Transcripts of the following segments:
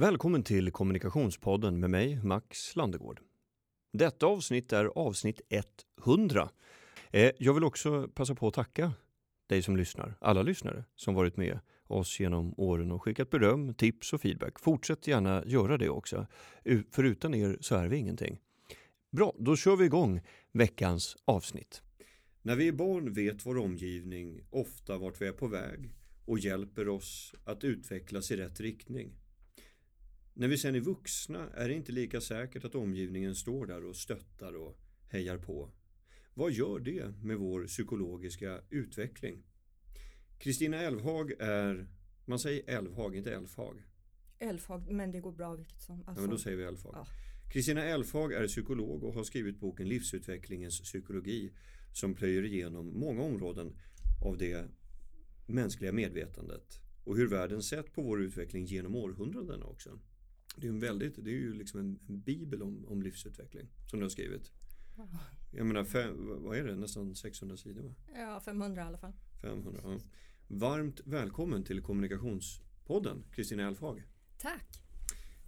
Välkommen till Kommunikationspodden med mig, Max Landegård. Detta avsnitt är avsnitt 100. Eh, jag vill också passa på att tacka dig som lyssnar, alla lyssnare som varit med oss genom åren och skickat beröm, tips och feedback. Fortsätt gärna göra det också, för utan er så är vi ingenting. Bra, då kör vi igång veckans avsnitt. När vi är barn vet vår omgivning ofta vart vi är på väg och hjälper oss att utvecklas i rätt riktning. När vi sen är vuxna är det inte lika säkert att omgivningen står där och stöttar och hejar på. Vad gör det med vår psykologiska utveckling? Kristina Elfhag är, man säger Elfhag, inte Elfhag. Elfhag, men det går bra vilket som. Alltså, ja, men då säger vi Elfhag. Kristina ja. Elfhag är psykolog och har skrivit boken Livsutvecklingens psykologi som plöjer igenom många områden av det mänskliga medvetandet och hur världen sett på vår utveckling genom århundradena också. Det är, en väldigt, det är ju liksom en, en bibel om, om livsutveckling som du har skrivit. Wow. Jag menar, fem, vad är det? Nästan 600 sidor va? Ja, 500 i alla fall. 500, ja. Varmt välkommen till kommunikationspodden Kristina Elfhag. Tack.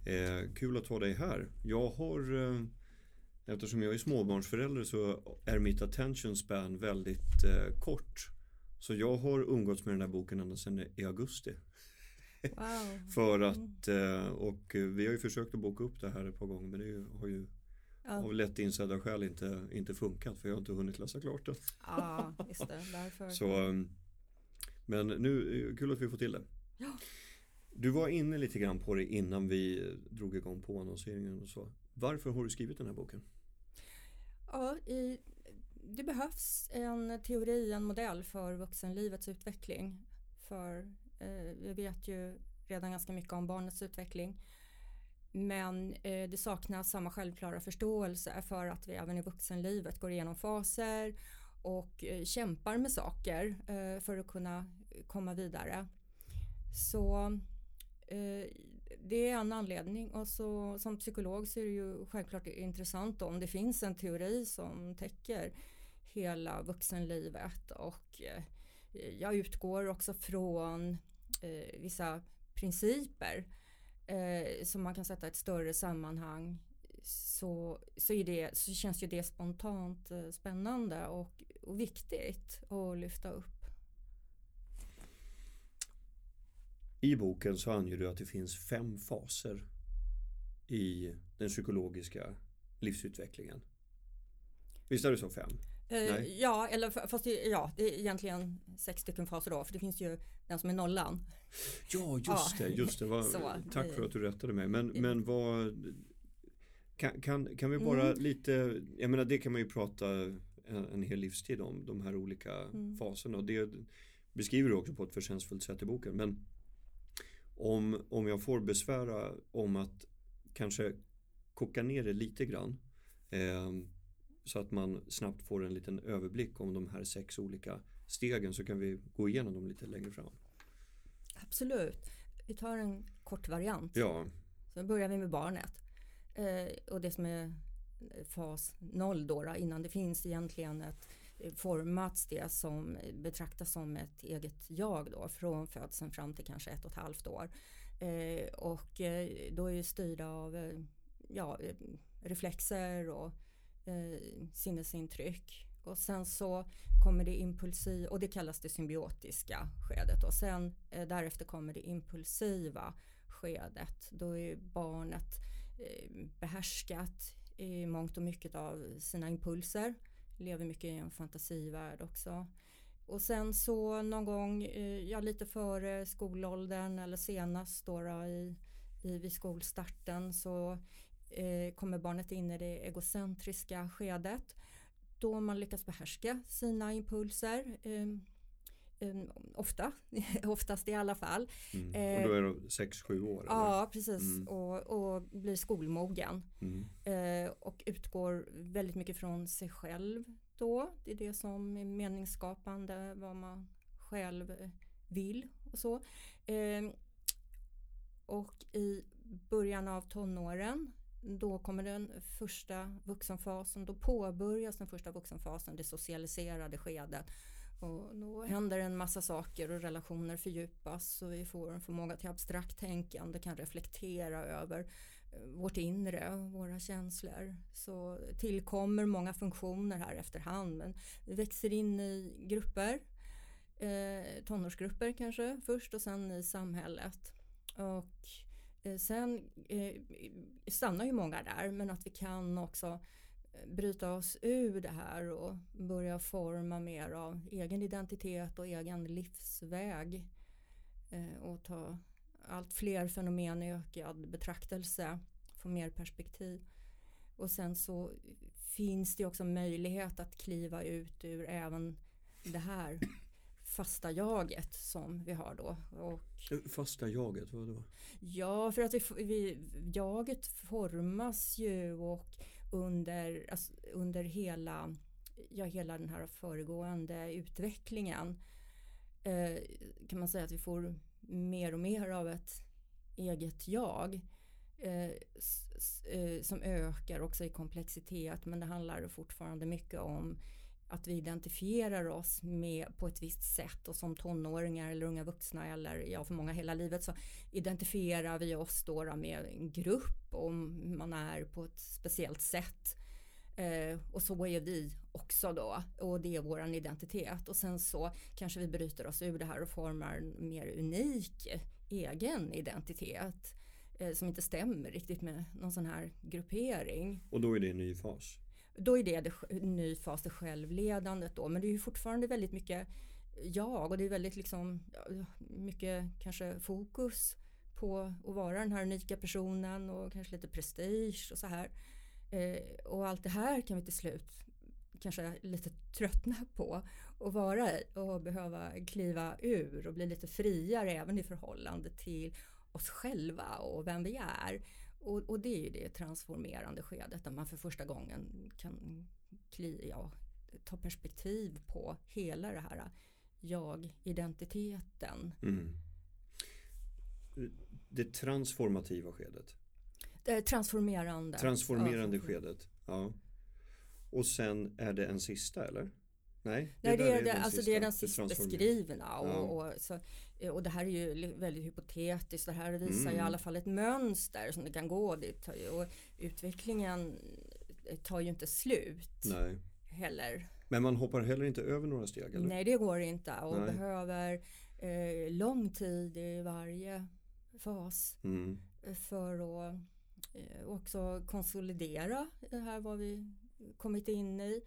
Eh, kul att ha dig här. Jag har eh, Eftersom jag är småbarnsförälder så är mitt attention span väldigt eh, kort. Så jag har umgåtts med den här boken ända sedan i augusti. Wow. För att, eh, och vi har ju försökt att boka upp det här ett par gånger men det har ju ja. av lätt insedda skäl inte, inte funkat för jag har inte hunnit läsa klart det. Ja, just det. Därför. Så, ehm, men nu, kul att vi får till det. Ja. Du var inne lite grann på det innan vi drog igång på annonseringen och så. Varför har du skrivit den här boken? Ja, i, det behövs en teori, en modell för vuxenlivets utveckling. För Eh, Eh, vi vet ju redan ganska mycket om barnets utveckling. Men eh, det saknas samma självklara förståelse för att vi även i vuxenlivet går igenom faser och eh, kämpar med saker eh, för att kunna komma vidare. Så eh, det är en anledning och så, som psykolog så är det ju självklart intressant om det finns en teori som täcker hela vuxenlivet och jag utgår också från eh, vissa principer eh, som man kan sätta i ett större sammanhang så, så, är det, så känns ju det spontant eh, spännande och, och viktigt att lyfta upp. I boken så anger du att det finns fem faser i den psykologiska livsutvecklingen. Visst är det så fem? Eh, ja, eller fast det, ja, det är egentligen sex stycken faser då, för det finns ju den som är nollan. Ja, just ja. det. Just det. Var, så, tack för att du rättade mig. Men, men vad kan, kan, kan vi bara mm. lite, jag menar det kan man ju prata en, en hel livstid om, de här olika mm. faserna. Och det beskriver du också på ett förtjänstfullt sätt i boken. Men om, om jag får besvära om att kanske koka ner det lite grann. Eh, så att man snabbt får en liten överblick om de här sex olika stegen så kan vi gå igenom dem lite längre fram. Absolut. Vi tar en kort variant. Ja. Så börjar vi med barnet. Eh, och det som är fas 0 då, då, innan det finns egentligen ett eh, formats det som betraktas som ett eget jag då från födseln fram till kanske ett och ett halvt år. Eh, och eh, då är det styrda av eh, ja, reflexer och eh, sinnesintryck. Och sen så kommer det impulsiva och det kallas det symbiotiska skedet och sen eh, därefter kommer det impulsiva skedet. Då är barnet eh, behärskat i mångt och mycket av sina impulser. Lever mycket i en fantasivärld också. Och sen så någon gång, eh, ja lite före skolåldern eller senast då, då i, i, vid skolstarten så eh, kommer barnet in i det egocentriska skedet då man lyckas behärska sina impulser. Um, ofta, oftast i alla fall. Mm. Och då är de 6-7 år? Ja, eller? precis. Mm. Och, och, blir skolmogen. Mm. Uh, och utgår väldigt mycket från sig själv då. Det är det som är meningsskapande, vad man själv vill och så. Uh, och i början av tonåren då kommer den första vuxenfasen, då påbörjas den första vuxenfasen, det socialiserade skedet. Och då händer en massa saker och relationer fördjupas och vi får en förmåga till abstrakt tänkande, kan reflektera över eh, vårt inre, våra känslor. Så tillkommer många funktioner här efterhand men vi växer in i grupper, eh, tonårsgrupper kanske först och sen i samhället. Och Eh, sen eh, stannar ju många där men att vi kan också eh, bryta oss ur det här och börja forma mer av egen identitet och egen livsväg eh, och ta allt fler fenomen i ökad betraktelse, få mer perspektiv. Och sen så finns det också möjlighet att kliva ut ur även det här fasta jaget som vi har då. Och, fasta jaget, vad då? Ja, för att vi, vi, jaget formas ju och under, alltså, under hela, ja, hela den här föregående utvecklingen eh, kan man säga att vi får mer och mer av ett eget jag eh, eh, som ökar också i komplexitet men det handlar fortfarande mycket om att vi identifierar oss med på ett visst sätt och som tonåringar eller unga vuxna eller ja för många hela livet så identifierar vi oss då med en grupp om man är på ett speciellt sätt. Eh, och så är vi också då och det är våran identitet och sen så kanske vi bryter oss ur det här och formar en mer unik egen identitet eh, som inte stämmer riktigt med någon sån här gruppering. Och då är det en ny fas? Då är det, det ny fas, det självledandet då. Men det är ju fortfarande väldigt mycket jag och det är väldigt liksom mycket kanske fokus på att vara den här unika personen och kanske lite prestige och så här. Eh, och allt det här kan vi till slut kanske lite tröttna på att vara i och behöva kliva ur och bli lite friare även i förhållande till oss själva och vem vi är. Och, och, det är ju det transformerande skedet där man för första gången kan kli, ja, ta perspektiv på hela det här jag-identiteten. Mm. Det transformativa skedet? Det transformerande. Transformerande ja, skedet, ja. Och sen är det en sista eller? Nej, det, Nej, det, är, det, alltså sista, det är den sista beskrivna. Och, ja. och, så, och det här är ju väldigt hypotetiskt. Det här visar mm. i alla fall ett mönster som det kan gå dit. Och utvecklingen tar ju inte slut Nej. heller. Men man hoppar heller inte över några steg? Eller? Nej, det går inte och Nej. behöver eh, lång tid i varje fas mm. för att eh, också konsolidera det här vad vi kommit in i.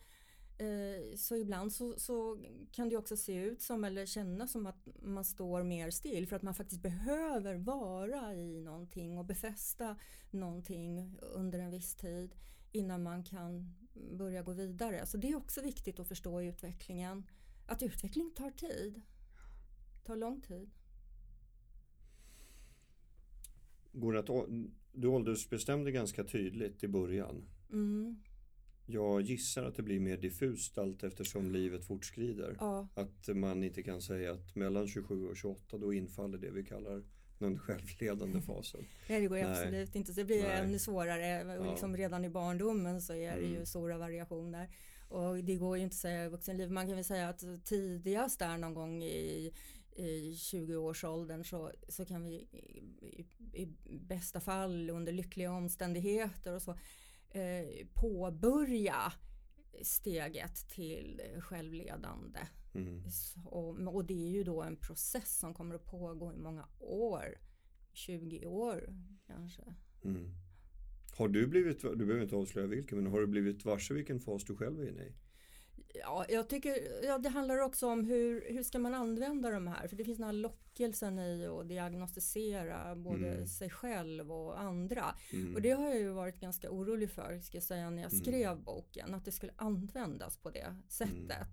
Eh, så ibland så, så, kan det också se ut som eller kännas som att man står mer still för att man faktiskt behöver vara i någonting och befästa någonting under en viss tid innan man kan börja gå vidare. Så det är också viktigt att förstå i utvecklingen att utveckling tar tid. tar lång tid. Går att, du åldersbestämde ganska tydligt i början. Mm. Jag gissar att det blir mer diffust allt eftersom livet fortskrider. Ja. Att man inte kan säga att mellan 27 och 28 då infaller det vi kallar den självledande fasen. Nej det går Nej. absolut inte. Så det blir Nej. ännu svårare. Och liksom redan i barndomen så är det ju mm. stora variationer. Och det går ju inte att säga i vuxenliv. Man kan väl säga att tidigast där någon gång i i 20-årsåldern så, så kan vi i, i, i, bästa fall under lyckliga omständigheter och så Eh, påbörja steget till självledande. Mm. Och, och, det är ju då en process som kommer att pågå i många år. 20 år kanske. Mm. Har du blivit, du behöver inte avslöja vilken, men har du blivit varse vilken fas du själv är inne i? Ja, jag tycker ja, det handlar också om hur, hur ska man använda de här? För det finns den här lockelsen i att diagnostisera både mm. sig själv och andra. Mm. Och det har jag ju varit ganska orolig för, ska jag säga, när jag mm. skrev mm. boken. Att det skulle användas på det sättet.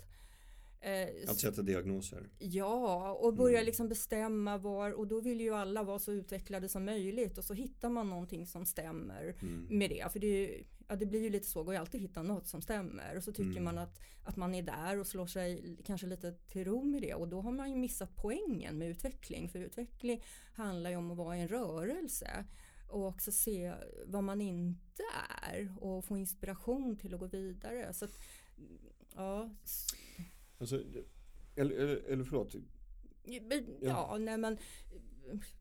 Eh, att sätta diagnoser? Ja, och börja mm. liksom bestämma var och då vill ju alla vara så utvecklade som möjligt och så hittar man någonting som stämmer mm. med det. För det, ja, det blir ju lite så, går ju alltid att hitta något som stämmer och så tycker mm. man att, att man är där och slår sig kanske lite till ro med det och då har man ju missat poängen med utveckling. För utveckling handlar ju om att vara i en rörelse och också se vad man inte är och få inspiration till att gå vidare. Så att, ja. Alltså, Eller, eller, eller förlåt? Ja, ja, nej men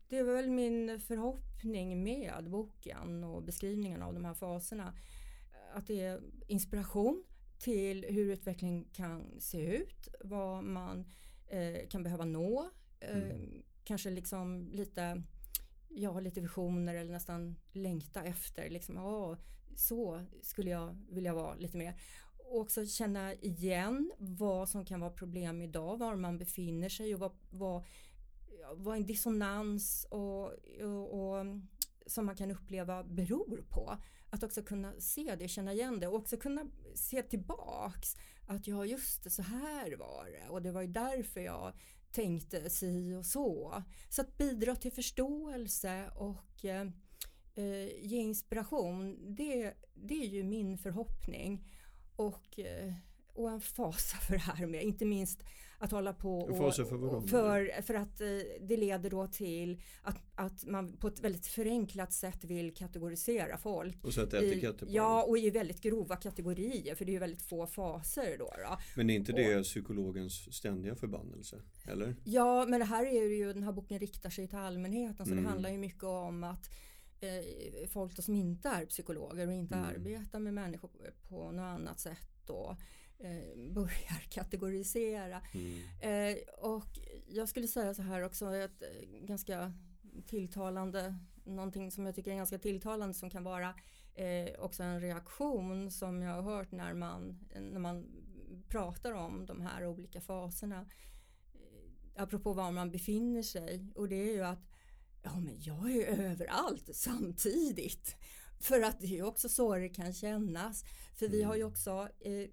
det är väl min förhoppning med boken och beskrivningen av de här faserna. Att det är inspiration till hur utveckling kan se ut, vad man eh, kan behöva nå. Eh, mm. Kanske liksom lite, ja, lite visioner eller nästan längta efter. Liksom, oh, så skulle jag vilja vara lite mer. Och också känna igen vad som kan vara problem idag, var man befinner sig och vad, vad, Eh, vad en dissonans och, och, och mm, som man kan uppleva beror på. Att också kunna se det, känna igen det och också kunna se tillbaks. Att ja, just det, så här var det och det var ju därför jag tänkte si och så. Så att bidra till förståelse och eh, eh ge inspiration, det, det är ju min förhoppning. Och, eh, och en fasa för det här med, inte minst att hålla på och, för, för, för att eh, det leder då till att, att man på ett väldigt förenklat sätt vill kategorisera folk. Och sätta etiketter på Ja, och i väldigt grova kategorier för det är ju väldigt få faser då. då. Men är inte det och, psykologens ständiga förbannelse? Eller? Ja, men det här är ju, den här boken riktar sig till allmänheten så mm. det handlar ju mycket om att eh, folk som inte är psykologer och inte mm. arbetar med människor på något annat sätt då eh, börjar kategorisera. Mm. Eh, och jag skulle säga så här också, ett eh, ganska tilltalande, någonting som jag tycker är ganska tilltalande som kan vara eh, också en reaktion som jag har hört när man, när man pratar om de här olika faserna. Eh, apropå var man befinner sig och det är ju att ja men jag är överallt samtidigt. För att det är också så det kan kännas. För vi har ju mm. också eh,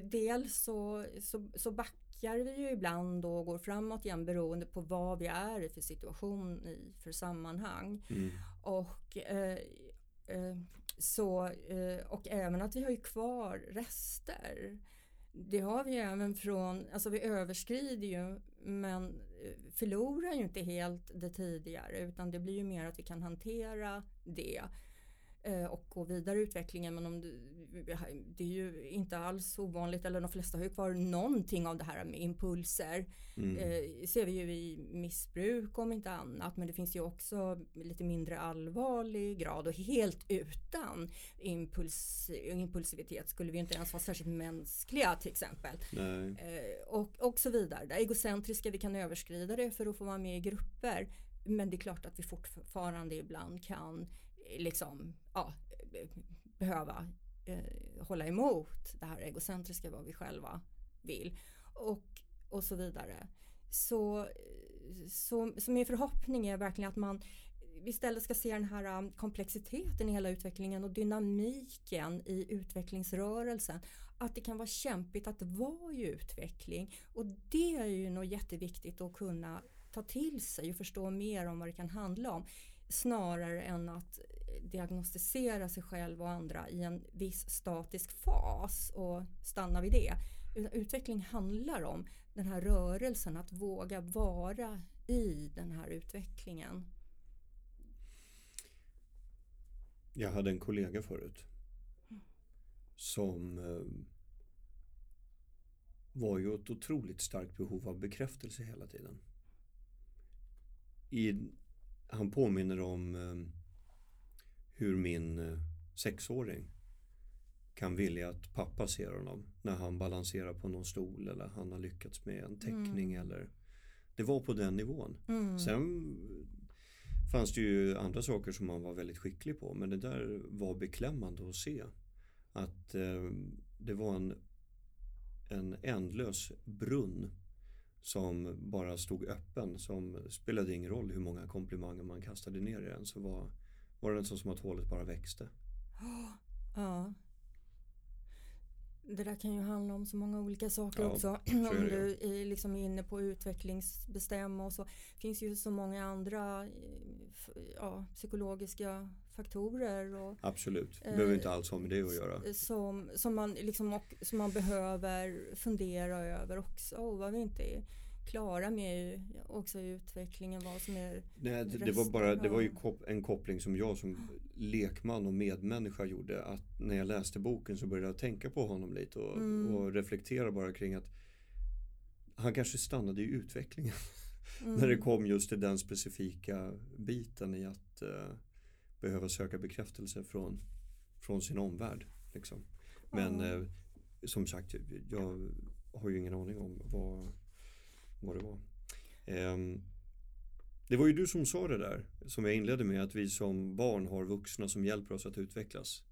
dels så, så, så backar vi ju ibland och går framåt igen beroende på vad vi är i för situation i för sammanhang. Mm. Och eh, eh, så, eh, och även att vi har ju kvar rester. Det har vi även från, alltså vi överskrider ju men eh, förlorar ju inte helt det tidigare utan det blir ju mer att vi kan hantera det och gå vidare i utvecklingen. Men om du, det är ju inte alls ovanligt, eller de flesta har ju kvar någonting av det här med impulser. Mm. Eh, ser vi ju i missbruk om inte annat, men det finns ju också lite mindre allvarlig grad och helt utan impuls, impulsivitet skulle vi inte ens vara särskilt mänskliga till exempel. Eh, och, och så vidare. Det egocentriska, vi kan överskrida det för att få vara med i grupper. Men det är klart att vi fortfarande ibland kan liksom, ja, behöva eh, hålla emot det här egocentriska vad vi själva vill och, och så vidare. Så, så, så min förhoppning är verkligen att man istället ska se den här um, komplexiteten i hela utvecklingen och dynamiken i utvecklingsrörelsen. Att det kan vara kämpigt att vara i utveckling och det är ju nog jätteviktigt att kunna ta till sig och förstå mer om vad det kan handla om snarare än att diagnostisera sig själv och andra i en viss statisk fas och stanna vid det. Utveckling handlar om den här rörelsen, att våga vara i den här utvecklingen. Jag hade en kollega förut som eh, var ju ett otroligt starkt behov av bekräftelse hela tiden. I, han påminner om eh, hur min eh, sexåring kan vilja att pappa ser honom när han balanserar på någon stol eller han har lyckats med en teckning mm. eller det var på den nivån. Mm. Sen fanns det ju andra saker som man var väldigt skicklig på men det där var beklämmande att se. Att eh, det var en, en ändlös brunn som bara stod öppen som spelade ingen roll hur många komplimanger man kastade ner i den så var var det nästan som att hålet bara växte. Ja. Det där kan ju handla om så många olika saker ja, också. om du är liksom inne på utvecklingsbestäm och så finns ju så många andra ja, psykologiska faktorer. Och, Absolut, det behöver inte alls ha med det att göra. Som, som, man, liksom, och, som man behöver fundera över också. Och vad vi inte är klara med också i utvecklingen vad som är Nej, det, det var bara det var ju en koppling som jag som lekman och medmänniska gjorde att när jag läste boken så började jag tänka på honom lite och, mm. och reflektera bara kring att han kanske stannade i utvecklingen Mm. när det kom just till den specifika biten i att eh, behöva söka bekräftelse från, från sin omvärld. Liksom. Men Ja. eh, som sagt, jag har ju ingen aning om vad, vad det var. Ehm, det var ju du som sa det där, som jag inledde med, att vi som barn har vuxna som hjälper oss att utvecklas.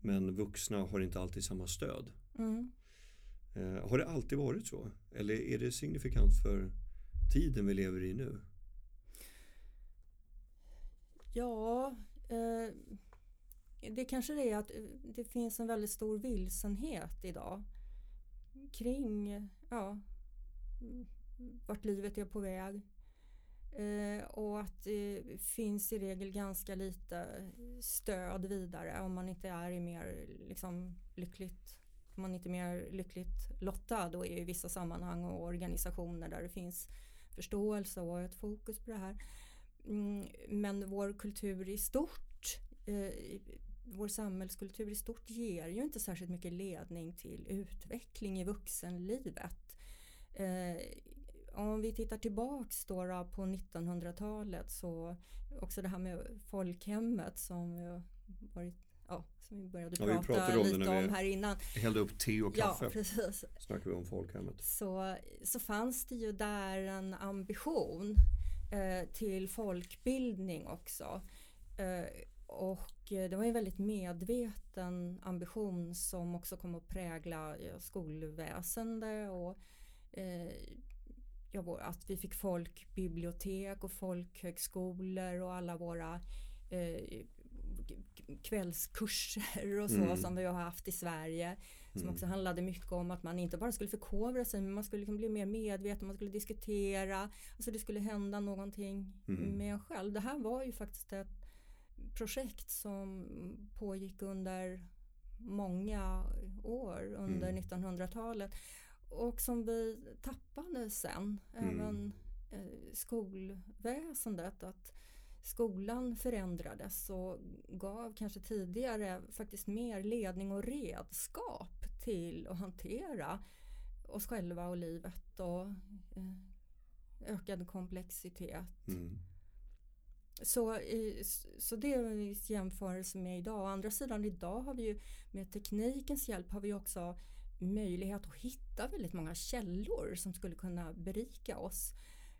Men vuxna har inte alltid samma stöd. Mm. Eh, har det alltid varit så? Eller är det signifikant för tiden vi lever i nu? Ja, eh, det kanske det är att eh, det finns en väldigt stor vilsenhet idag kring ja, vart livet är på väg. Eh, och att det finns i regel ganska lite stöd vidare om man inte är i mer liksom, lyckligt om man inte är mer lyckligt lottad och är i vissa sammanhang och organisationer där det finns förståelse och ett fokus på det här. Mm, men vår kultur i stort, eh, vår samhällskultur i stort ger ju inte särskilt mycket ledning till utveckling i vuxenlivet. Eh, om vi tittar tillbaks då, då på 1900-talet så också det här med folkhemmet som vi, varit, ja, som vi började Ja, vi prata pratade om lite vi om här innan. Hällde upp te och Ja, kaffe. precis Snackar vi om folkhemmet. så, så fanns det ju där en ambition eh, till folkbildning också. Eh, och eh, det var en väldigt medveten ambition som också kom att prägla ja, skolväsende och eh, ja, att vi fick folkbibliotek och folkhögskolor och alla våra eh, kvällskurser och så Mm. som vi har haft i Sverige. Som Mm. också handlade mycket om att man inte bara skulle förkovra sig men man skulle liksom bli mer medveten, man skulle diskutera. Alltså det skulle hända någonting Mm. med en själv. Det här var ju faktiskt ett projekt som pågick under många år under Mm. 1900-talet. Och som vi tappade sen. Mm. Även eh, skolväsendet. Att skolan förändrades och gav kanske tidigare faktiskt mer ledning och redskap till att hantera oss själva och livet och eh, ökad komplexitet. Mm. Så, så det är i jämförelse med idag. Å andra sidan idag har vi ju med teknikens hjälp har vi också möjlighet att hitta väldigt många källor som skulle kunna berika oss.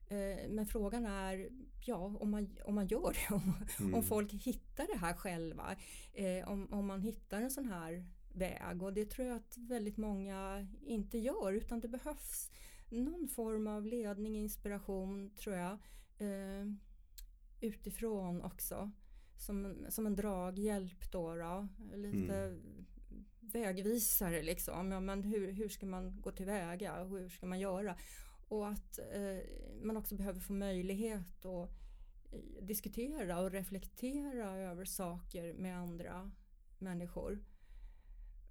Eh, Men frågan är ja, om, man, om man gör det, om, Mm. om folk hittar det här själva. Eh, om, om man hittar en sån här väg och det tror jag att väldigt många inte gör utan det behövs någon form av ledning, inspiration tror jag. Eh, utifrån också. Som, som en draghjälp då. då lite vägvisare liksom. Ja, men hur, hur ska man gå tillväga hur ska man göra? Och att eh, man också behöver få möjlighet att eh, diskutera och reflektera över saker med andra människor.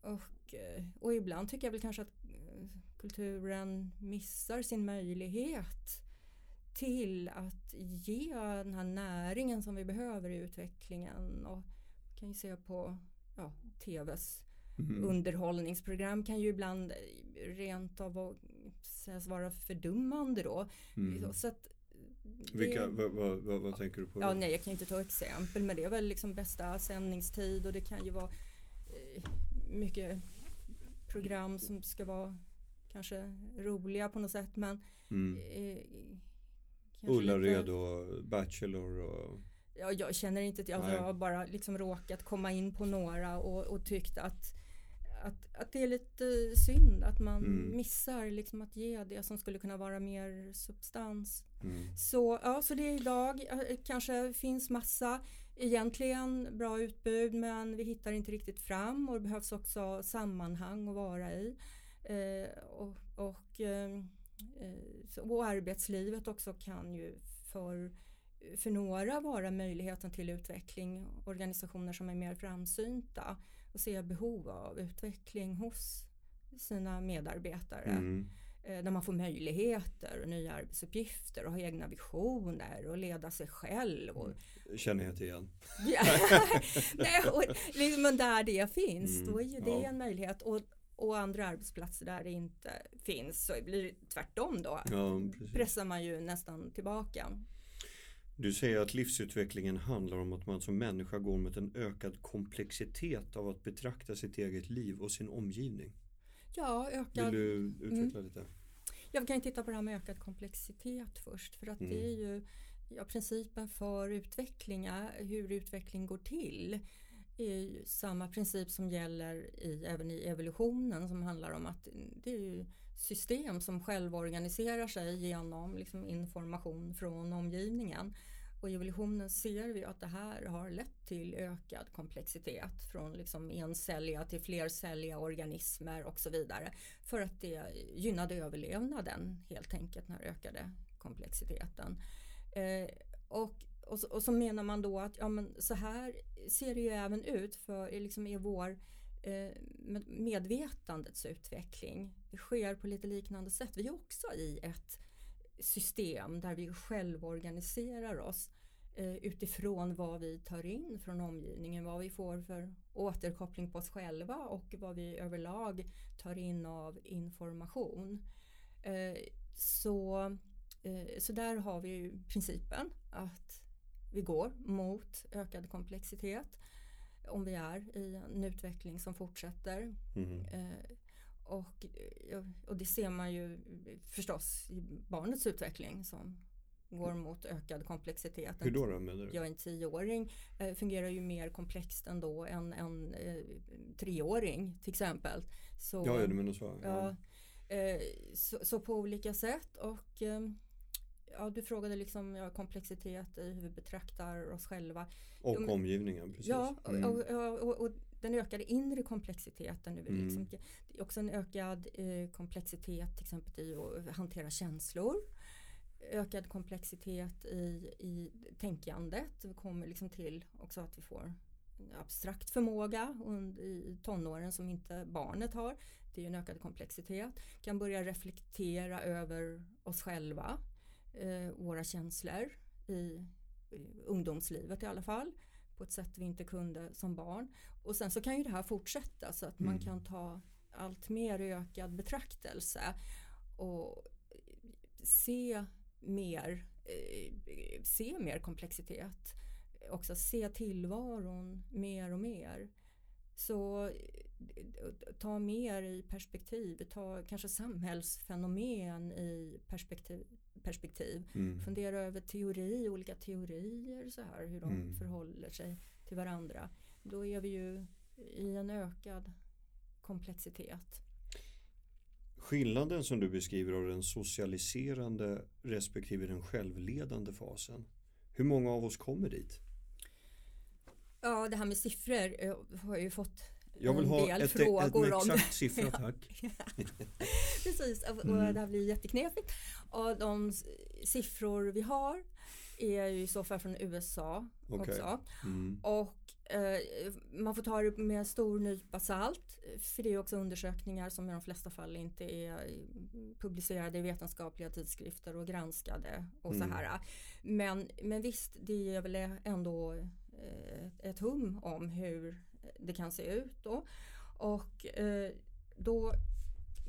Och, eh, och ibland tycker jag väl kanske att eh, kulturen missar sin möjlighet till att ge den här näringen som vi behöver i utvecklingen. Och vi kan ju se på ja, TVs Mm. underhållningsprogram kan ju ibland rent av att sägas vara fördummande då. Mm. Så att det- Vilka, vad, vad, vad, vad tänker du på? Ja, nej, jag kan inte ta exempel men det är väl liksom bästa sändningstid och det kan ju vara eh, mycket program som ska vara kanske roliga på något sätt men Mm. eh, Ullared lite- och Bachelor och Ja, jag känner inte till, alltså, jag har bara liksom råkat komma in på några och, och tyckt att, att, att det är lite synd att man Mm. missar liksom att ge det som skulle kunna vara mer substans. mm. Så, ja, så det är idag kanske finns massa egentligen bra utbud men vi hittar inte riktigt fram och det behövs också sammanhang att vara i. Eh, och, och, eh, eh, och arbetslivet också kan ju för, för några vara möjligheten till utveckling. Organisationer som är mer framsynta och ser behov av utveckling hos sina medarbetare Mm. eh, där man får möjligheter och nya arbetsuppgifter och ha egna visioner och leda sig själv. Och, Känner jag inte igen. ja, nej, och liksom, men där det finns, Mm, då är ju det ja. en möjlighet. Och, och andra arbetsplatser där det inte finns så blir det tvärtom då. Ja, pressar man ju nästan tillbaka. Du säger att livsutvecklingen handlar om att man som människa går mot en ökad komplexitet av att betrakta sitt eget liv och sin omgivning. Ja, ökad... Vill du utveckla mm. lite? Ja, vi kan titta på det här med ökad komplexitet först. För att mm. det är ju ja, principen för utveckling, hur utveckling går till är ju samma princip som gäller i, även i evolutionen som handlar om att det är system som självorganiserar sig genom liksom information från omgivningen. Och i evolutionen ser vi att det här har lett till ökad komplexitet från liksom encelliga till flercelliga organismer och så vidare. För att det gynnade överlevnaden helt enkelt, den här ökade komplexiteten. Eh, och, och, så, och, så, menar man då att ja, men så här ser det ju även ut för liksom i vår eh, medvetandets utveckling. Det sker på lite liknande sätt. Vi är också i ett system där vi självorganiserar oss eh, utifrån vad vi tar in från omgivningen, vad vi får för återkoppling på oss själva och vad vi överlag tar in av information. Eh, så, eh, så där har vi ju principen att vi går mot ökad komplexitet om vi är i en utveckling som fortsätter. Mm. Och, och det ser man ju förstås i barnets utveckling som går mot ökad komplexitet. Hur då, då menar du? Ja, en tioåring eh, fungerar ju mer komplext ändå än en eh, treåring till exempel. Så, ja, ja, du menar så. Ja. ja eh, så, så, på olika sätt och eh, ja, du frågade liksom ja, komplexitet i hur vi betraktar oss själva. Och ja, omgivningen, precis. Ja, mm. och, och, och, och, den ökade inre komplexiteten. Nu, mm. liksom, också en ökad eh, komplexitet till exempel i att hantera känslor. Ökad komplexitet i, i tänkandet. Det kommer liksom till också att vi får abstrakt förmåga i tonåren som inte barnet har. Det är en ökad komplexitet. Kan börja reflektera över oss själva våra känslor i, ungdomslivet i alla fall på ett sätt vi inte kunde som barn. Och sen så kan ju det här fortsätta så att mm. man kan ta allt mer ökad betraktelse och se mer, eh, se mer komplexitet. Också se tillvaron mer och mer. Så ta mer i perspektiv, ta kanske samhällsfenomen i perspektiv, perspektiv. Mm. Fundera över teori, olika teorier så här, hur de mm. förhåller sig till varandra. Då är vi ju i en ökad komplexitet. Skillnaden som du beskriver av den socialiserande respektive den självledande fasen. Hur många av oss kommer dit? Ja, det här med siffror eh, har jag ju fått jag vill ha ett, frågor ett, exakt siffra tack. Precis, och mm. det här blir jätteknepigt. Och de siffror vi har är ju i så fall från USA okay. också. Mm. Och eh, man får ta det med en stor nypa salt. För det är också undersökningar som i de flesta fall inte är publicerade i vetenskapliga tidskrifter och granskade och mm. så här. Men, men visst, det är väl ändå eh, ett hum om hur det kan se ut då. Och eh, då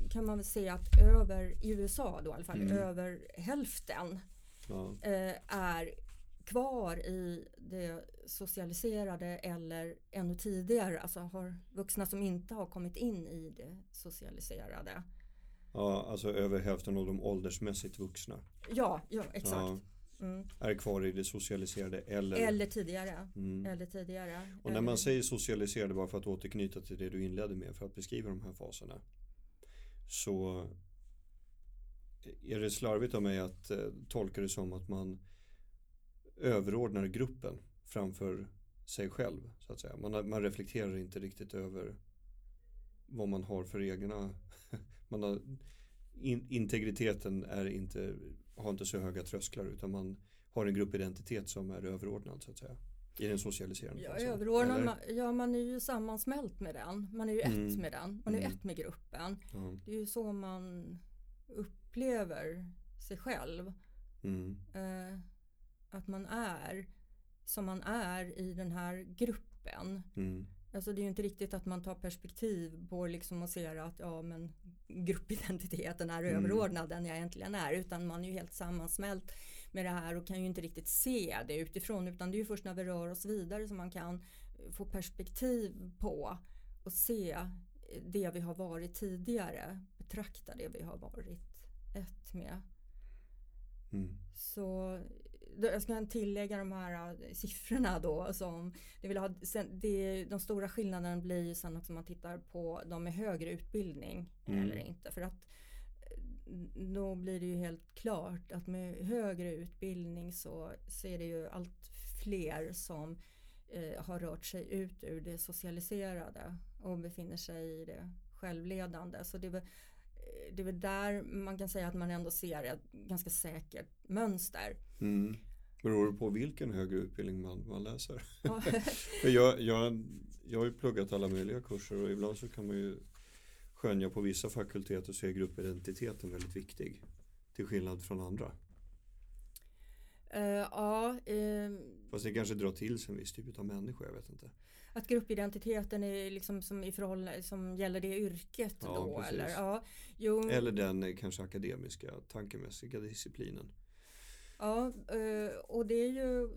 kan man väl säga att över, i USA då i alla fall, mm. över hälften ja. eh, är kvar i det socialiserade eller ännu tidigare, alltså har vuxna som inte har kommit in i det socialiserade. Ja, alltså över hälften av de åldersmässigt vuxna. Ja, ja exakt. Ja. Mm. Är kvar i det socialiserade eller, eller tidigare. Mm. Eller tidigare. Och när man säger socialiserade bara för att återknyta till det du inledde med för att beskriva de här faserna. Så är det slarvigt av mig att eh, tolka det som att man överordnar gruppen framför sig själv. så att säga. Man, man reflekterar inte riktigt över vad man har för egna... man har, in, integriteten är inte har inte så höga trösklar utan man har en gruppidentitet som är överordnad så att säga. I den socialiserande ja, fasen. Överordnad, man, ja, man är ju sammansmält med den. Man är ju mm. ett med den. Man är mm. ett med gruppen. Mm. Det är ju så man upplever sig själv. Mm. Eh, att man är som man är i den här gruppen. Alltså det är ju inte riktigt att man tar perspektiv på liksom och ser att ja men gruppidentiteten är Mm. överordnad den jag egentligen är utan man är ju helt sammansmält med det här och kan ju inte riktigt se det utifrån utan det är ju först när vi rör oss vidare som man kan få perspektiv på och se det vi har varit tidigare, betrakta det vi har varit ett med. Mm. Så jag ska tillägga de här äh, siffrorna då som det vill ha, sen, det, de stora skillnaderna blir ju sen också om man tittar på de med högre utbildning Mm. eller inte. För att eh, då blir det ju helt klart att med högre utbildning så, så är det ju allt fler som eh, har rört sig ut ur det socialiserade och befinner sig i det självledande. Så det är väl, eh, det är väl där man kan säga att man ändå ser ett ganska säkert mönster. Mm. Beror på vilken högre utbildning man, man läser? För jag, jag, jag har ju pluggat alla möjliga kurser och ibland så kan man ju skönja på vissa fakulteter så är gruppidentiteten väldigt viktig. Till skillnad från andra. Eh, ja, ehm, Fast det kanske drar till sig en viss typ av människa, jag vet inte. att gruppidentiteten är liksom som i förhållande som gäller det yrket Ja, då precis. eller? Ja, jo, Eller den eh, kanske akademiska, tankemässiga disciplinen. Ja eh, och det är ju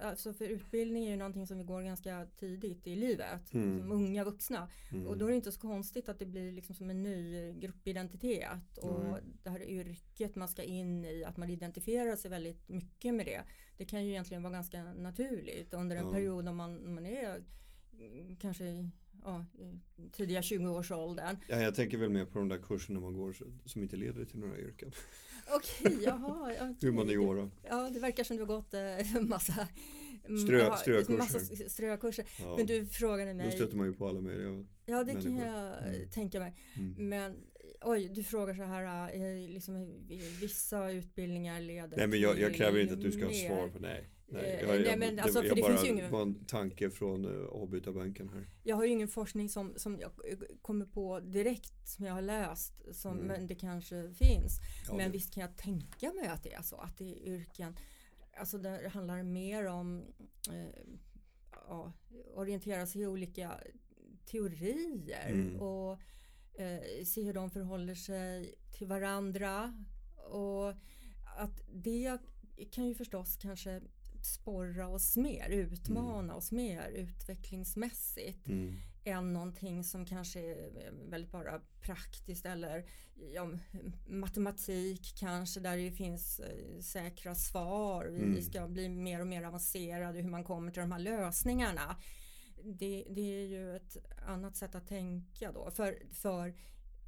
Alltså för utbildning är ju någonting som vi går ganska tidigt i livet, Mm. som unga vuxna. Mm. Och då är det inte så konstigt att det blir liksom som en ny gruppidentitet. Och Nej. det här yrket man ska in i, att man identifierar sig väldigt mycket med det. Det kan ju egentligen vara ganska naturligt under en period om man, man är mm, kanske ja, tidiga 20-årsåldern. Ja, jag tänker väl mer på de där kurserna man går som inte leder till några yrken. Okej, jaha. okej. Humaniora. Ja, det verkar som du har gått eh, massa Strö- ja, strökurser. Massa strökurser. Ja. Men du frågade Då mig. stöter man ju på alla möjliga. Ja, det kan människor. jag Mm. tänka mig. Mm. Men oj, du frågar så här, eh, liksom, eh, vissa utbildningar leder Nej men jag, jag kräver inte att du ska ha svar på nej. Nej, Eh, jag, nej, men det, alltså, för jag det bara, finns ju ingen- var en tanke från uh, avbytarbänken här. Jag har ju ingen forskning som, som jag eh, kommer på direkt som jag har läst, som, Mm. men det kanske finns. Ja, men det- visst kan jag tänka mig att det är så, att det är yrken, alltså det handlar mer om eh, ja, orientera sig i olika teorier Mm. och eh, se hur de förhåller sig till varandra. Och att det kan ju förstås kanske sporra oss mer, utmana oss mer utvecklingsmässigt Mm. än någonting som kanske är väldigt bara praktiskt eller ja, matematik kanske där det finns eh, säkra svar. Vi Mm. ska bli mer och mer avancerade hur man kommer till de här lösningarna. Det, det är ju ett annat sätt att tänka då. För, för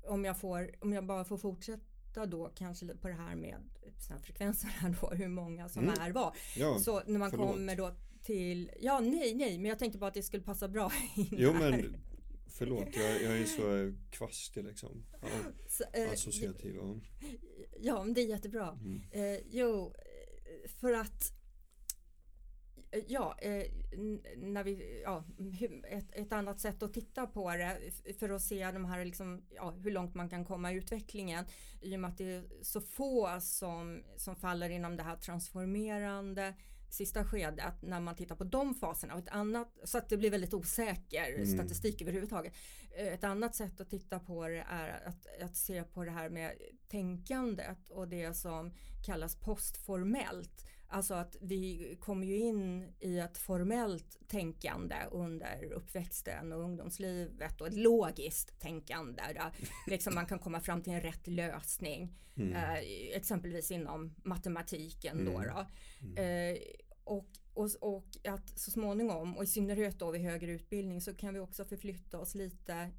om, jag får, om jag bara får fortsätta då kanske på det här med såna här frekvenser här då, hur många som Mm. är var. Ja, Så när man förlåt. kommer då till, ja nej nej, men jag tänkte bara att det skulle passa bra in jo här. men förlåt, jag, jag är så kvastig liksom. Ja, Så, eh, associativ. Ja. Ja, men det är jättebra. Mm. Eh, jo, för att Ja, eh, när vi, ja, ett, ett annat sätt att titta på det för att se de här liksom, ja, hur långt man kan komma i utvecklingen i och med att det är så få som, som faller inom det här transformerande sista skedet när man tittar på de faserna och ett annat så att det blir väldigt osäker Mm. statistik överhuvudtaget. Eh, Ett annat sätt att titta på det är att, att se på det här med tänkandet och det som kallas postformellt. Alltså att vi kommer ju in i ett formellt tänkande under uppväxten och ungdomslivet och ett logiskt tänkande där liksom man kan komma fram till en rätt lösning. Mm. Eh, exempelvis inom matematiken då. Mm. då. Mm. Eh, och, och, och att så småningom, och i synnerhet då vid högre utbildning, så kan vi också förflytta oss lite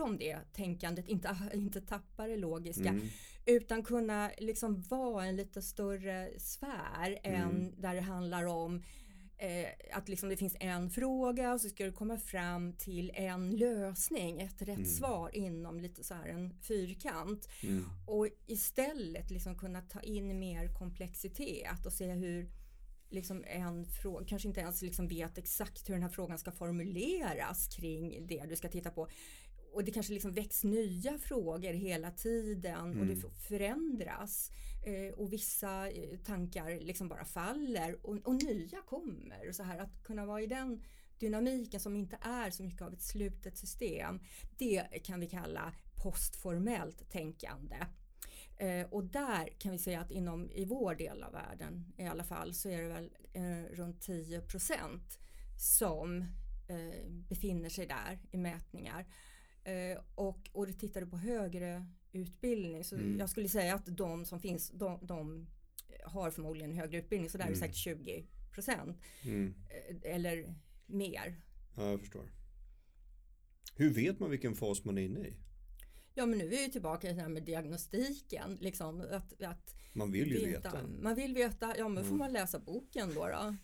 bortom det tänkandet, inte, inte tappa det logiska, Mm. utan kunna liksom vara en lite större sfär Mm. än där det handlar om eh, att liksom det finns en fråga och så ska du komma fram till en lösning, ett rätt Mm. svar inom lite så här en fyrkant. Mm. Och istället liksom kunna ta in mer komplexitet och se hur liksom en fråga, kanske inte ens liksom vet exakt hur den här frågan ska formuleras kring det du ska titta på. Och det kanske liksom väcks nya frågor hela tiden och det Mm. förändras. Eh, och vissa eh, tankar liksom bara faller och, och nya kommer. Och så här att kunna vara i den dynamiken som inte är så mycket av ett slutet system. Det kan vi kalla postformellt tänkande. Eh, och där kan vi säga att inom i vår del av världen i alla fall så är det väl eh, runt 10% som eh, befinner sig där i mätningar. Eh, och, och tittar du på högre utbildning så mm. jag skulle säga att de som finns de, de har förmodligen högre utbildning så där mm. är det säkert 20 procent mm. Eh, eller mer. Ja, jag förstår. Hur vet man vilken fas man är inne i? Ja men nu är vi tillbaka i det här med diagnostiken. Liksom, att, att man vill ju veta, veta. Man vill veta, ja men får mm. man läsa boken då. då.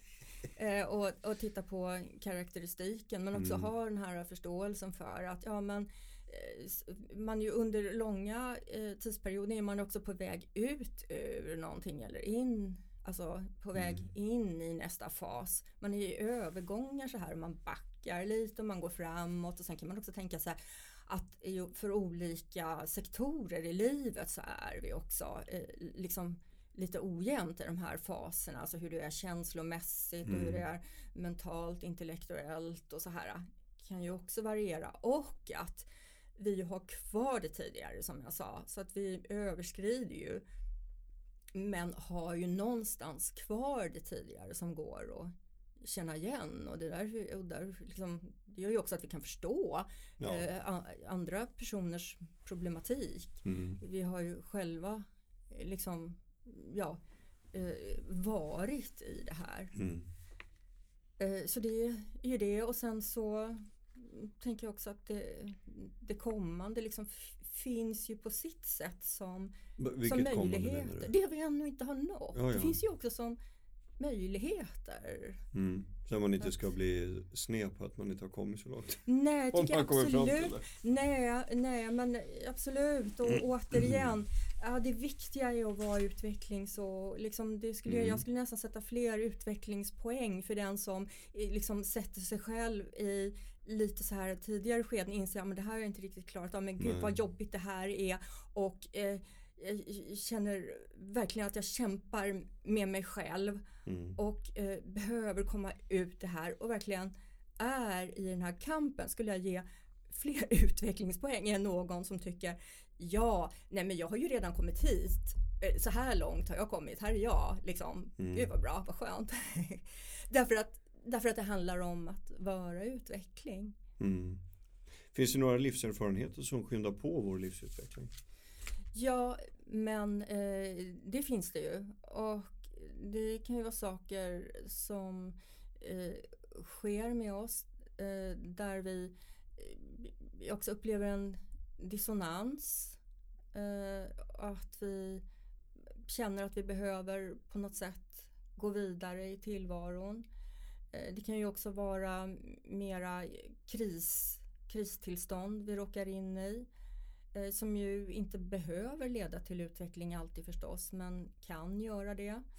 Eh, och, och titta på karaktäristiken men också mm. ha den här förståelsen för att ja men eh, man ju under långa eh, tidsperioder är man också på väg ut ur någonting eller in Alltså på väg mm. in i nästa fas. Man är i övergångar så här man backar lite och man går framåt och sen kan man också tänka sig att för olika sektorer i livet så är vi också eh, liksom lite ojämnt i de här faserna. Alltså hur det är känslomässigt mm. och hur det är mentalt, intellektuellt och så här. Kan ju också variera och att vi har kvar det tidigare som jag sa. Så att vi överskrider ju men har ju någonstans kvar det tidigare som går att känna igen och det där, och där liksom, det gör ju också att vi kan förstå ja. eh, andra personers problematik. Mm. Vi har ju själva liksom ja, eh, varit i det här. Mm. Eh, så det är ju det och sen så tänker jag också att det, det kommande liksom finns ju på sitt sätt som, som möjligheter. Det vi ännu inte har nått. Ja, ja. Det finns ju också som möjligheter. Mm. Så man inte ska bli sned på att man inte har kommit så långt. Nej, tycker jag absolut. Nej, nej, men absolut. Och mm. återigen, ja, det viktiga är att vara utvecklings och liksom det skulle, mm. jag skulle nästan sätta fler utvecklingspoäng för den som eh, liksom sätter sig själv i lite så här tidigare skeden inser att det här är inte riktigt klart av men gud nej. vad jobbigt det här är och eh, jag känner verkligen att jag kämpar med mig själv mm. och eh, behöver komma ut det här och verkligen är i den här kampen skulle jag ge fler utvecklingspoäng än någon som tycker ja, nej men jag har ju redan kommit hit. Eh, så här långt har jag kommit, här är jag. Liksom. Mm. Gud vad bra, vad skönt. därför, att, därför att det handlar om att vara utveckling. Mm. Finns det några livserfarenheter som skyndar på vår livsutveckling? Ja, men eh, det finns det ju. Och det kan ju vara saker som eh, sker med oss eh, där vi eh, också upplever en dissonans. Eh, att vi känner att vi behöver på något sätt gå vidare i tillvaron. Eh, det kan ju också vara mera kris, kristillstånd vi råkar in i. Eh, som ju inte behöver leda till utveckling alltid förstås men kan göra det.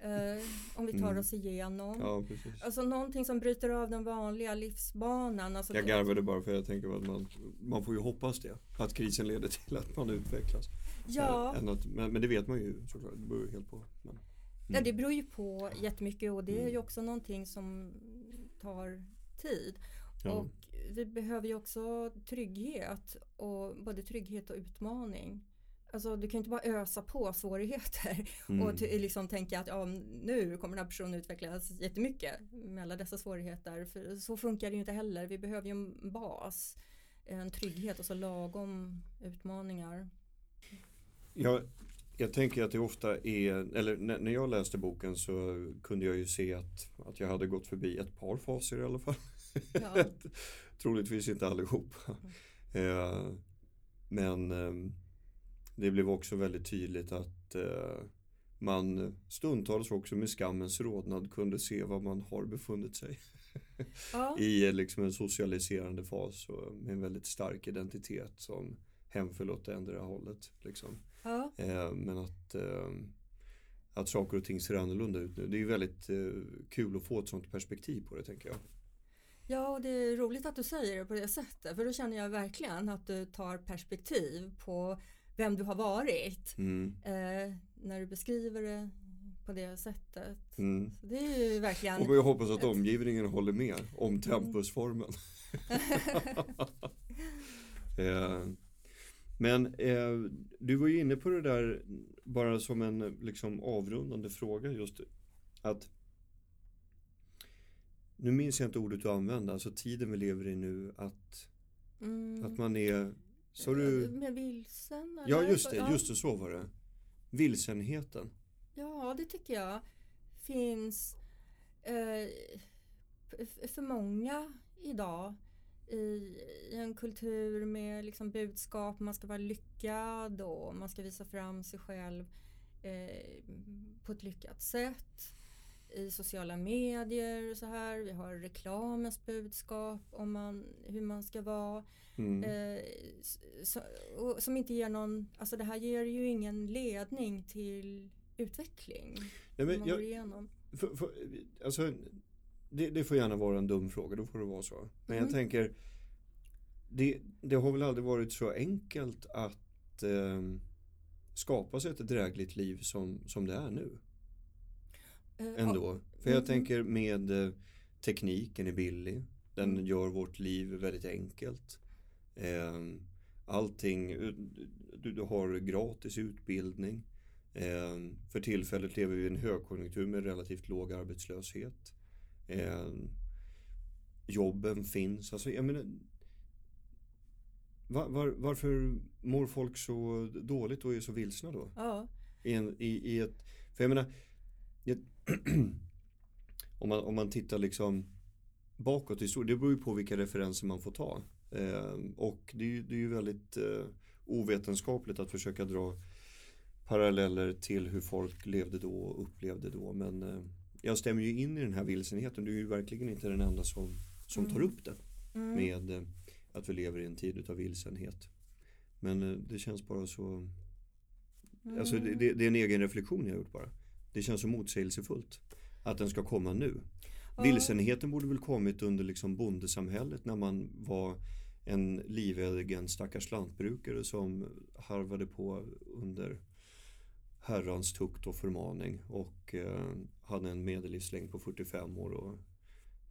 Eh, om vi tar mm. oss igenom. Ja, Alltså någonting som bryter av den vanliga livsbanan. Alltså jag garvade bara för jag tänker att man, man får ju hoppas det. Att krisen leder till att man utvecklas. Ja. Eh, att, men, men, det vet man ju såklart. Det beror ju helt på. Men, mm. Ja det beror ju på jättemycket och det är ju mm. också någonting som tar tid. Ja. Och vi behöver ju också trygghet och både trygghet och utmaning. Alltså du kan inte bara ösa på svårigheter mm. och liksom tänka att ja, nu kommer den här personen utvecklas jättemycket med alla dessa svårigheter. För så funkar det ju inte heller. Vi behöver ju en bas, en trygghet och så lagom utmaningar. Ja, jag tänker att det ofta är, eller när jag läste boken så kunde jag ju se att, att jag hade gått förbi ett par faser i alla fall. Ja. Troligtvis inte allihop. Eh, men ehm, det blev också väldigt tydligt att eh, man stundtals också med skammens rodnad kunde se var man har befunnit sig. Ja. I liksom en socialiserande fas och med en väldigt stark identitet som hemföll åt det ändra hållet. Liksom. Ja. Eh, men att, eh, att saker och ting ser annorlunda ut nu. Det är väldigt kul att få ett sånt perspektiv på det tänker jag. Ja, och det är roligt att du säger det på det sättet för då känner jag verkligen att du tar perspektiv på vem du har varit. Mm. Eh, när du beskriver det på det sättet. Mm. Det är ju verkligen... Och jag hoppas att omgivningen håller med om tempusformen. eh, men eh, du var ju inne på det där bara som en liksom avrundande fråga just att nu minns jag inte ordet du använde, alltså tiden vi lever i nu att, Mm. att man är, så du, Med vilsen? ja eller? just det, Ja. just det, så var det. Vilsenheten. Ja, det tycker jag finns eh, för många idag i, i en kultur med liksom budskap, man ska vara lyckad och man ska visa fram sig själv eh, på ett lyckat sätt i sociala medier och så här. Vi har reklamens budskap om man, hur man ska vara. Mm. Eh, så, och, som inte ger någon, alltså det här ger ju ingen ledning till utveckling. Nej, men man jag, går igenom. För, för, alltså, det, det får gärna vara en dum fråga, då får det vara så. Men jag Mm. tänker, det, det har väl aldrig varit så enkelt att eh, skapa sig ett drägligt liv som, som det är nu Eh, ändå. För jag Mm. tänker med eh, tekniken är billig, den Mm. gör vårt liv väldigt enkelt. Eh, allting, eh, du, har gratis utbildning. Eh, för tillfället lever vi i en högkonjunktur med relativt låg arbetslöshet. Eh, jobben finns. Alltså, jag menar, var, var, varför mår folk så dåligt och är så vilsna då? Ja, I, en, i, i ett, för jag menar, om, man, om man tittar liksom bakåt i historien, det beror ju på vilka referenser man får ta. Eh, och det är, ju- det är ju väldigt eh, ovetenskapligt att försöka dra paralleller till hur folk levde då och upplevde då. Men eh, jag stämmer ju in i den här vilsenheten. Du är ju verkligen inte den enda som, som tar Mm. upp det mm. med eh, att vi lever i en tid av vilsenhet. Men eh, det känns bara så Alltså det, det, det är en egen reflektion jag har gjort bara. Det känns så motsägelsefullt. Att den ska komma nu. Ja. Vilsenheten borde väl kommit under liksom bondesamhället när man var en livegen stackars lantbrukare som harvade på under herrans tukt och förmaning och eh, hade en medellivslängd på 45 år och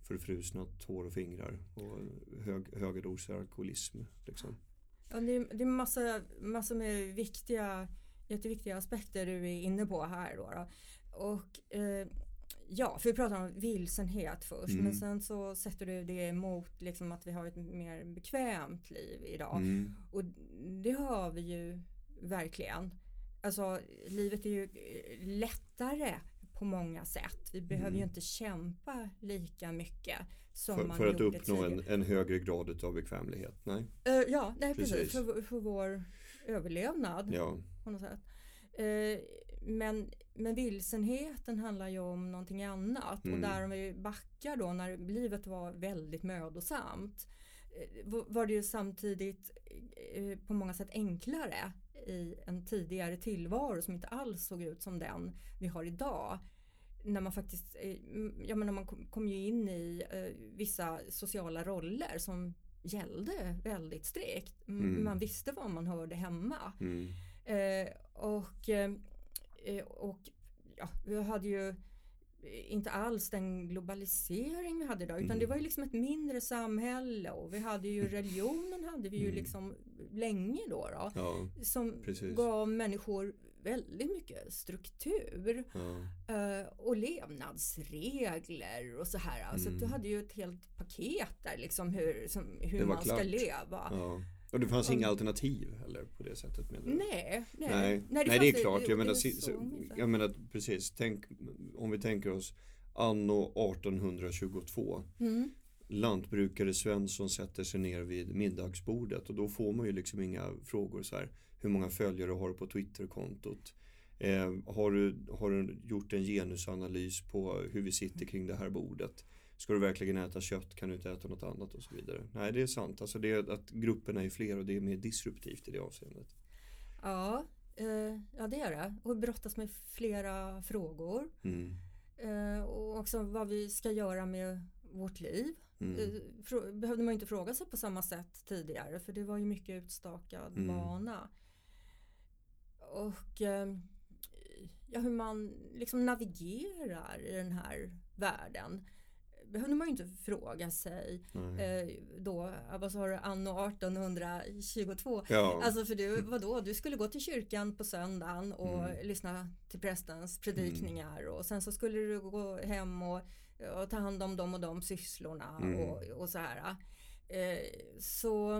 förfrusna tår och fingrar och hög, höga doser alkoholism. Liksom. Ja, det, är, det är massa, massa med viktiga, jätteviktiga aspekter du är inne på här. Då, då. Och eh, ja, för vi pratar om vilsenhet först Mm. men sen så sätter du det emot liksom att vi har ett mer bekvämt liv idag. Mm. Och det har vi ju verkligen. Alltså livet är ju lättare på många sätt. Vi behöver Mm. ju inte kämpa lika mycket som För, man för att uppnå en, en högre grad av bekvämligheten. Nej, Eh, ja, nej, precis. Precis. För, för vår överlevnad ja. På något sätt. Eh, men, men vilsenheten handlar ju om någonting annat. Mm. Och där om vi backar då när livet var väldigt mödosamt. eh, var- Var det ju samtidigt eh, på många sätt enklare i en tidigare tillvaro som inte alls såg ut som den vi har idag. När man faktiskt, jag menar man kom, kom ju in i vissa sociala roller som gällde väldigt strikt. Mm. Man visste vad man hörde hemma. Mm. Eh, och, eh, eh, och ja, vi hade ju inte alls den globalisering vi hade idag utan Mm. det var ju liksom ett mindre samhälle och vi hade ju religionen hade vi ju Mm. liksom länge då, då Ja, som Precis. gav människor väldigt mycket struktur ja. och levnadsregler och så här. Alltså Mm. du hade ju ett helt paket där liksom hur, som, hur man ska klart. leva. ja. Och det fanns Om- inga alternativ heller på det sättet menar du? Nej, nej. Nej, Nej, nej, det, är klart. Jag menar, inte. jag menar precis. Tänk, om vi tänker oss anno 1822. Mm. Lantbrukare Svensson sätter sig ner vid middagsbordet och då får man ju liksom inga frågor så här. Hur många följare har du på Twitterkontot? Eh, har, du, har du gjort en genusanalys på hur vi sitter kring det här bordet? Ska du verkligen äta kött kan du inte äta något annat och så vidare. Nej det är sant. Alltså det är att grupperna är fler och det är mer disruptivt i det avseendet. Ja, eh, ja, det är det. Och brottas med flera frågor. Mm. Eh, och också vad vi ska göra med vårt liv. Mm. Eh, behövde man inte fråga sig på samma sätt tidigare för det var ju mycket utstakad Mm. bana. Och eh, ja, hur man liksom navigerar i den här världen behövde man ju inte fråga sig eh, då, vad sa du, anno 1822. Ja. Alltså för du, vadå, du skulle gå till kyrkan på söndagen och mm. lyssna till prästens predikningar mm. och sen så skulle du gå hem och, och ta hand om de och de sysslorna mm. och, och så här. Eh, så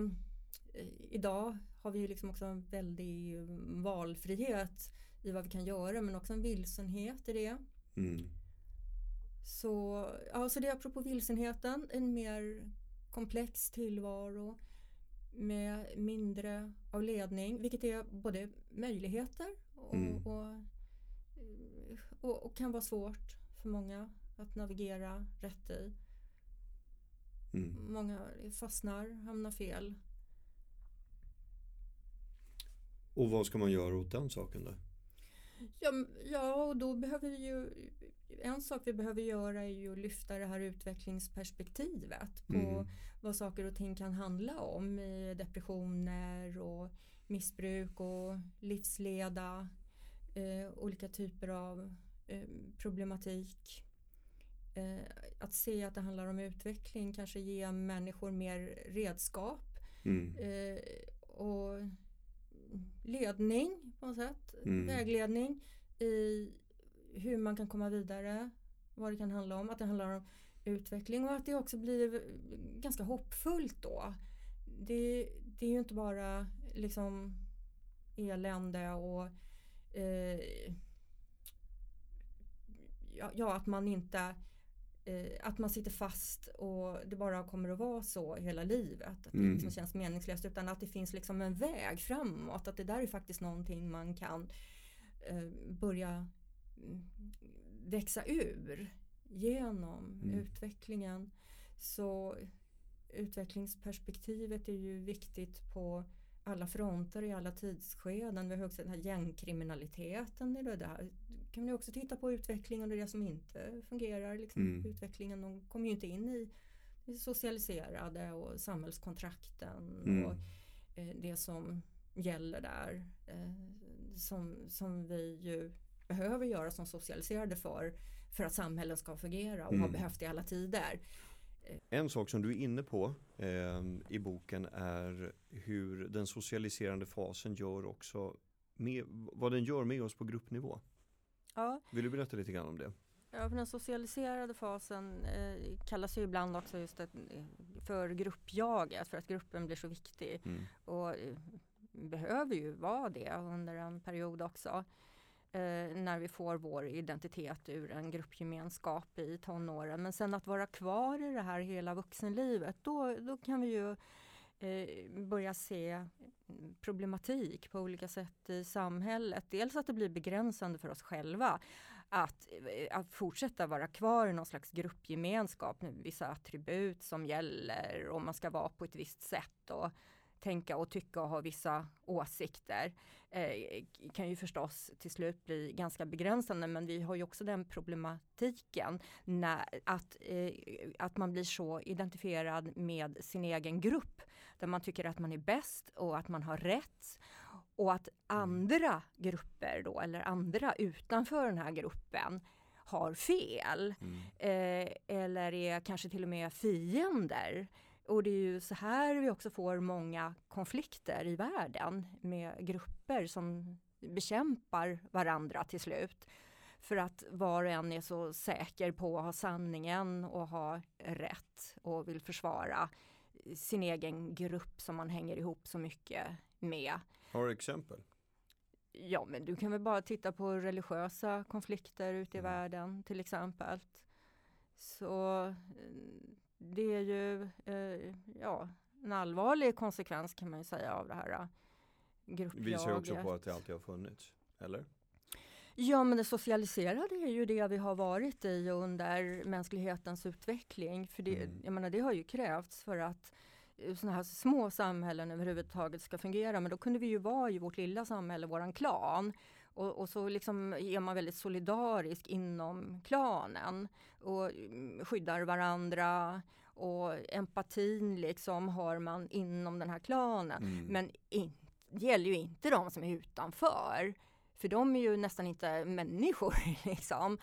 eh, idag har vi ju liksom också en väldig valfrihet i vad vi kan göra men också en vilsenhet i det. Mm. Så, ja, så det är apropå vilsenheten, en mer komplex tillvaro med mindre av ledning, vilket är både möjligheter och, mm. och, och, och, kan vara svårt för många att navigera rätt i. Mm. Många fastnar, hamnar fel. Och vad ska man göra åt den saken då? Ja, ja och då behöver vi ju en sak vi behöver göra är ju att lyfta det här utvecklingsperspektivet på mm. vad saker och ting kan handla om i depressioner och missbruk och livsleda, eh, olika typer av eh, problematik. Eh, att se att det handlar om utveckling, kanske ge människor mer redskap mm. Eh, och ledning på något sätt, mm. vägledning i hur man kan komma vidare, vad det kan handla om, att det handlar om utveckling och att det också blir ganska hoppfullt då. Det, det är ju inte bara liksom elände och eh, ja, att man inte att man sitter fast och det bara kommer att vara så hela livet. Att det mm. liksom känns meningslöst utan att det finns liksom en väg framåt. Att det där är faktiskt någonting man kan eh, börja växa ur genom mm. utvecklingen. Så utvecklingsperspektivet är ju viktigt på alla fronter i alla tidsskeden. Vi har också den här gängkriminaliteten. Det där. kan vi också titta på utvecklingen och det som inte fungerar. Liksom. Mm. Utvecklingen de kommer ju inte in i det socialiserade och samhällskontrakten mm. och eh, det som gäller där. Eh, som, som vi ju behöver göra som socialiserade för för att samhällen ska fungera och mm. har behövt i alla tider. En sak som du är inne på eh, i boken är hur den socialiserande fasen gör också med, vad den gör med oss på gruppnivå. Ja. Vill du berätta lite grann om det? Ja, för den socialiserade fasen eh, kallas ju ibland också just ett, för gruppjaget för att gruppen blir så viktig mm. och eh, behöver ju vara det under en period också eh, Eh, när vi får vår identitet ur en gruppgemenskap i tonåren. Men sen att vara kvar i det här hela vuxenlivet, då, då kan vi ju eh, börja se problematik på olika sätt i samhället. Dels att det blir begränsande för oss själva att, eh, att fortsätta vara kvar i någon slags gruppgemenskap med vissa attribut som gäller och man ska vara på ett visst sätt. Och, tänka och tycka och ha vissa åsikter eh, kan ju förstås till slut bli ganska begränsande men vi har ju också den problematiken när, att, eh, att man blir så identifierad med sin egen grupp där man tycker att man är bäst och att man har rätt och att andra grupper då eller andra utanför den här gruppen har fel mm. eh, eller är kanske till och med fiender och det är ju så här vi också får många konflikter i världen med grupper som bekämpar varandra till slut. För att var och en är så säker på att ha sanningen och ha rätt och vill försvara sin egen grupp som man hänger ihop så mycket med. Har du exempel? Ja, men du kan väl bara titta på religiösa konflikter ute i mm. världen till exempel. Så det är ju eh, ja, en allvarlig konsekvens kan man ju säga av det här gruppjaget. Visar ju också på att det alltid har funnits, eller? Ja, men det socialiserade är ju det vi har varit i under mänsklighetens utveckling. För det, mm. jag menar, det har ju krävts för att eh, sådana här små samhällen överhuvudtaget ska fungera. Men då kunde vi ju vara i vårt lilla samhälle, våran klan. Och, och, så liksom är man väldigt solidarisk inom klanen och mm, skyddar varandra och empatin liksom har man inom den här klanen. Mm. Men in, det gäller ju inte de som är utanför. För de är ju nästan inte människor liksom.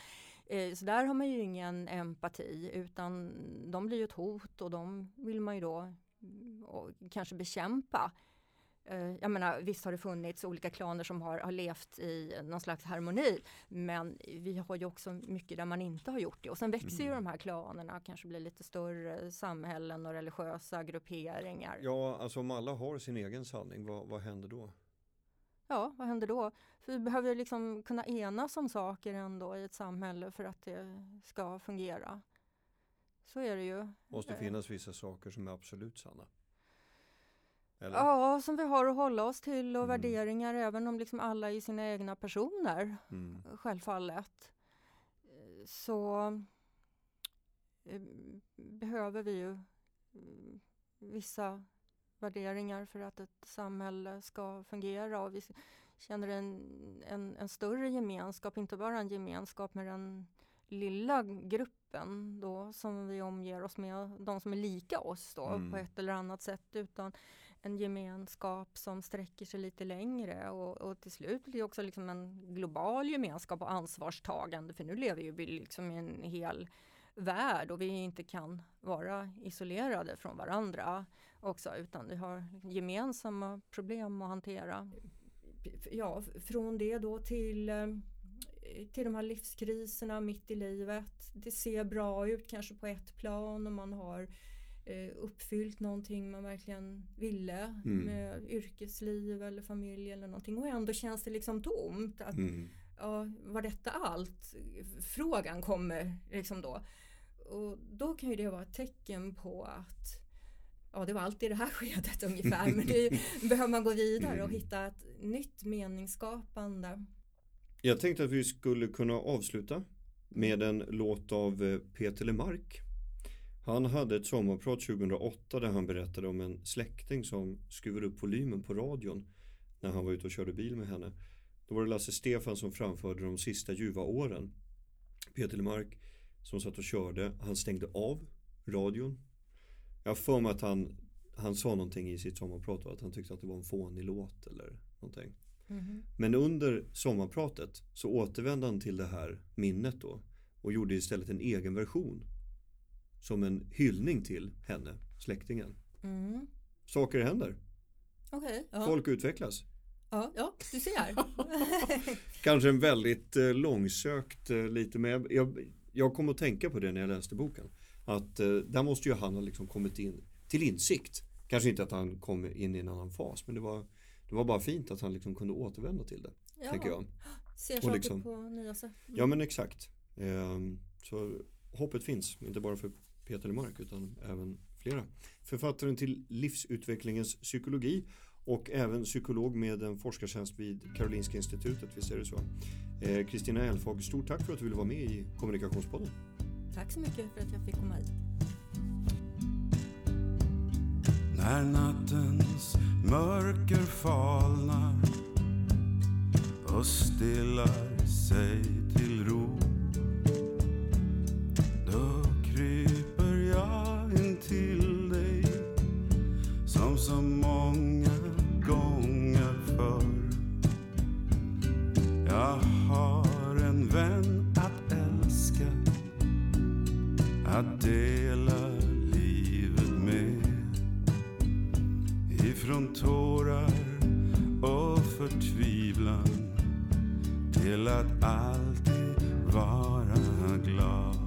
Eh, så där har man ju ingen empati utan de blir ju ett hot och de vill man ju då mm, kanske bekämpa. Eh, jag menar, visst har det funnits olika klaner som har, har levt i någon slags harmoni, men vi har ju också mycket där man inte har gjort det. Och sen växer mm. ju de här klanerna, kanske blir lite större samhällen och religiösa grupperingar. Ja, alltså om alla har sin egen sanning, vad, vad händer då? Ja, vad händer då? För vi behöver liksom kunna enas om saker ändå i ett samhälle för att det ska fungera. Så är det ju. Måste finnas vissa saker som är absolut sanna. Eller? Ja, som vi har att hålla oss till och mm. värderingar även om liksom alla är sina egna personer. Mm. Självfallet. Så eh, behöver vi ju vissa värderingar för att ett samhälle ska fungera och vi känner en, en, en större gemenskap, inte bara en gemenskap med den lilla gruppen då som vi omger oss med, de som är lika oss då mm. på ett eller annat sätt utan en gemenskap som sträcker sig lite längre och, och till slut blir det också liksom en global gemenskap och ansvarstagande för nu lever vi liksom i en hel värld och vi inte kan vara isolerade från varandra också utan vi har gemensamma problem att hantera. Ja, från det då till eh, till de här livskriserna mitt i livet. Det ser bra ut kanske på ett plan och man har eh, uppfyllt någonting man verkligen ville mm. med yrkesliv eller familj eller någonting och ändå känns det liksom tomt. Att, mm. ja, var detta allt? Frågan kommer liksom då. Och då kan ju det vara ett tecken på att ja, det var allt i det här skedet ungefär. Men nu behöver man gå vidare och mm. hitta ett nytt meningsskapande. Jag tänkte att vi skulle kunna avsluta med en låt av eh, Peter Lemark. Han hade ett sommarprat 2008 där han berättade om en släkting som skruvade upp volymen på radion när han var ute och körde bil med henne. Då var det Lasse Stefan som framförde de sista ljuva åren. Peter Lemark som satt och körde, han stängde av radion. Jag har för mig att han, han sa någonting i sitt sommarprat att han tyckte att det var en fånig låt eller någonting. Mm. Men under sommarpratet så återvände han till det här minnet då och gjorde istället en egen version som en hyllning till henne, släktingen. Mm. Saker händer. Okay, ja. Folk utvecklas. Ja, ja du ser. Kanske en väldigt eh, långsökt eh, lite men jag, jag kom att tänka på det när jag läste boken. Att eh, där måste ju han ha liksom kommit in till insikt. Kanske inte att han kom in i en annan fas men det var, det var bara fint att han liksom kunde återvända till det. Ja. Tänker jag. Ser saker liksom, på nya sätt. Mm. Ja men exakt. Eh, så hoppet finns, inte bara för Peter Lemark utan även flera. Författaren till Livsutvecklingens psykologi och även psykolog med en forskartjänst vid Karolinska institutet, visst är det så? Eh, Kristina eh, Elfag, stort tack för att du ville vara med i Kommunikationspodden. Tack så mycket för att jag fick komma hit. När nattens mörker falnar och stillar sig till ro så många gånger förr. Jag har en vän att älska, att dela livet med. Ifrån tårar och förtvivlan till att alltid vara glad.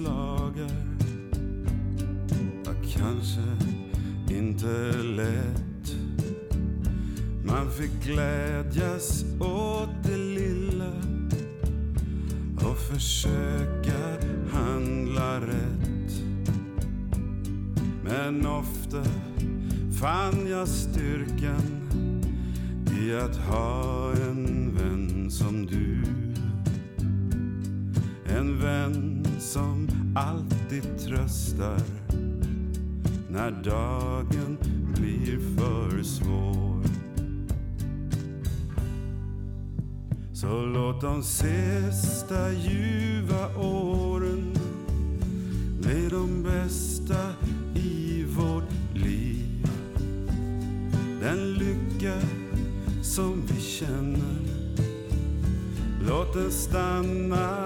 Slager var kanske inte lätt. Man fick glädjas åt det lilla och försöka handla rätt. Men ofta fann jag styrkan i att ha en vän som du. Tröstar när dagen blir för svår. Så låt de sista ljuva åren bli de bästa i vårt liv Den lycka som vi känner Låt den stanna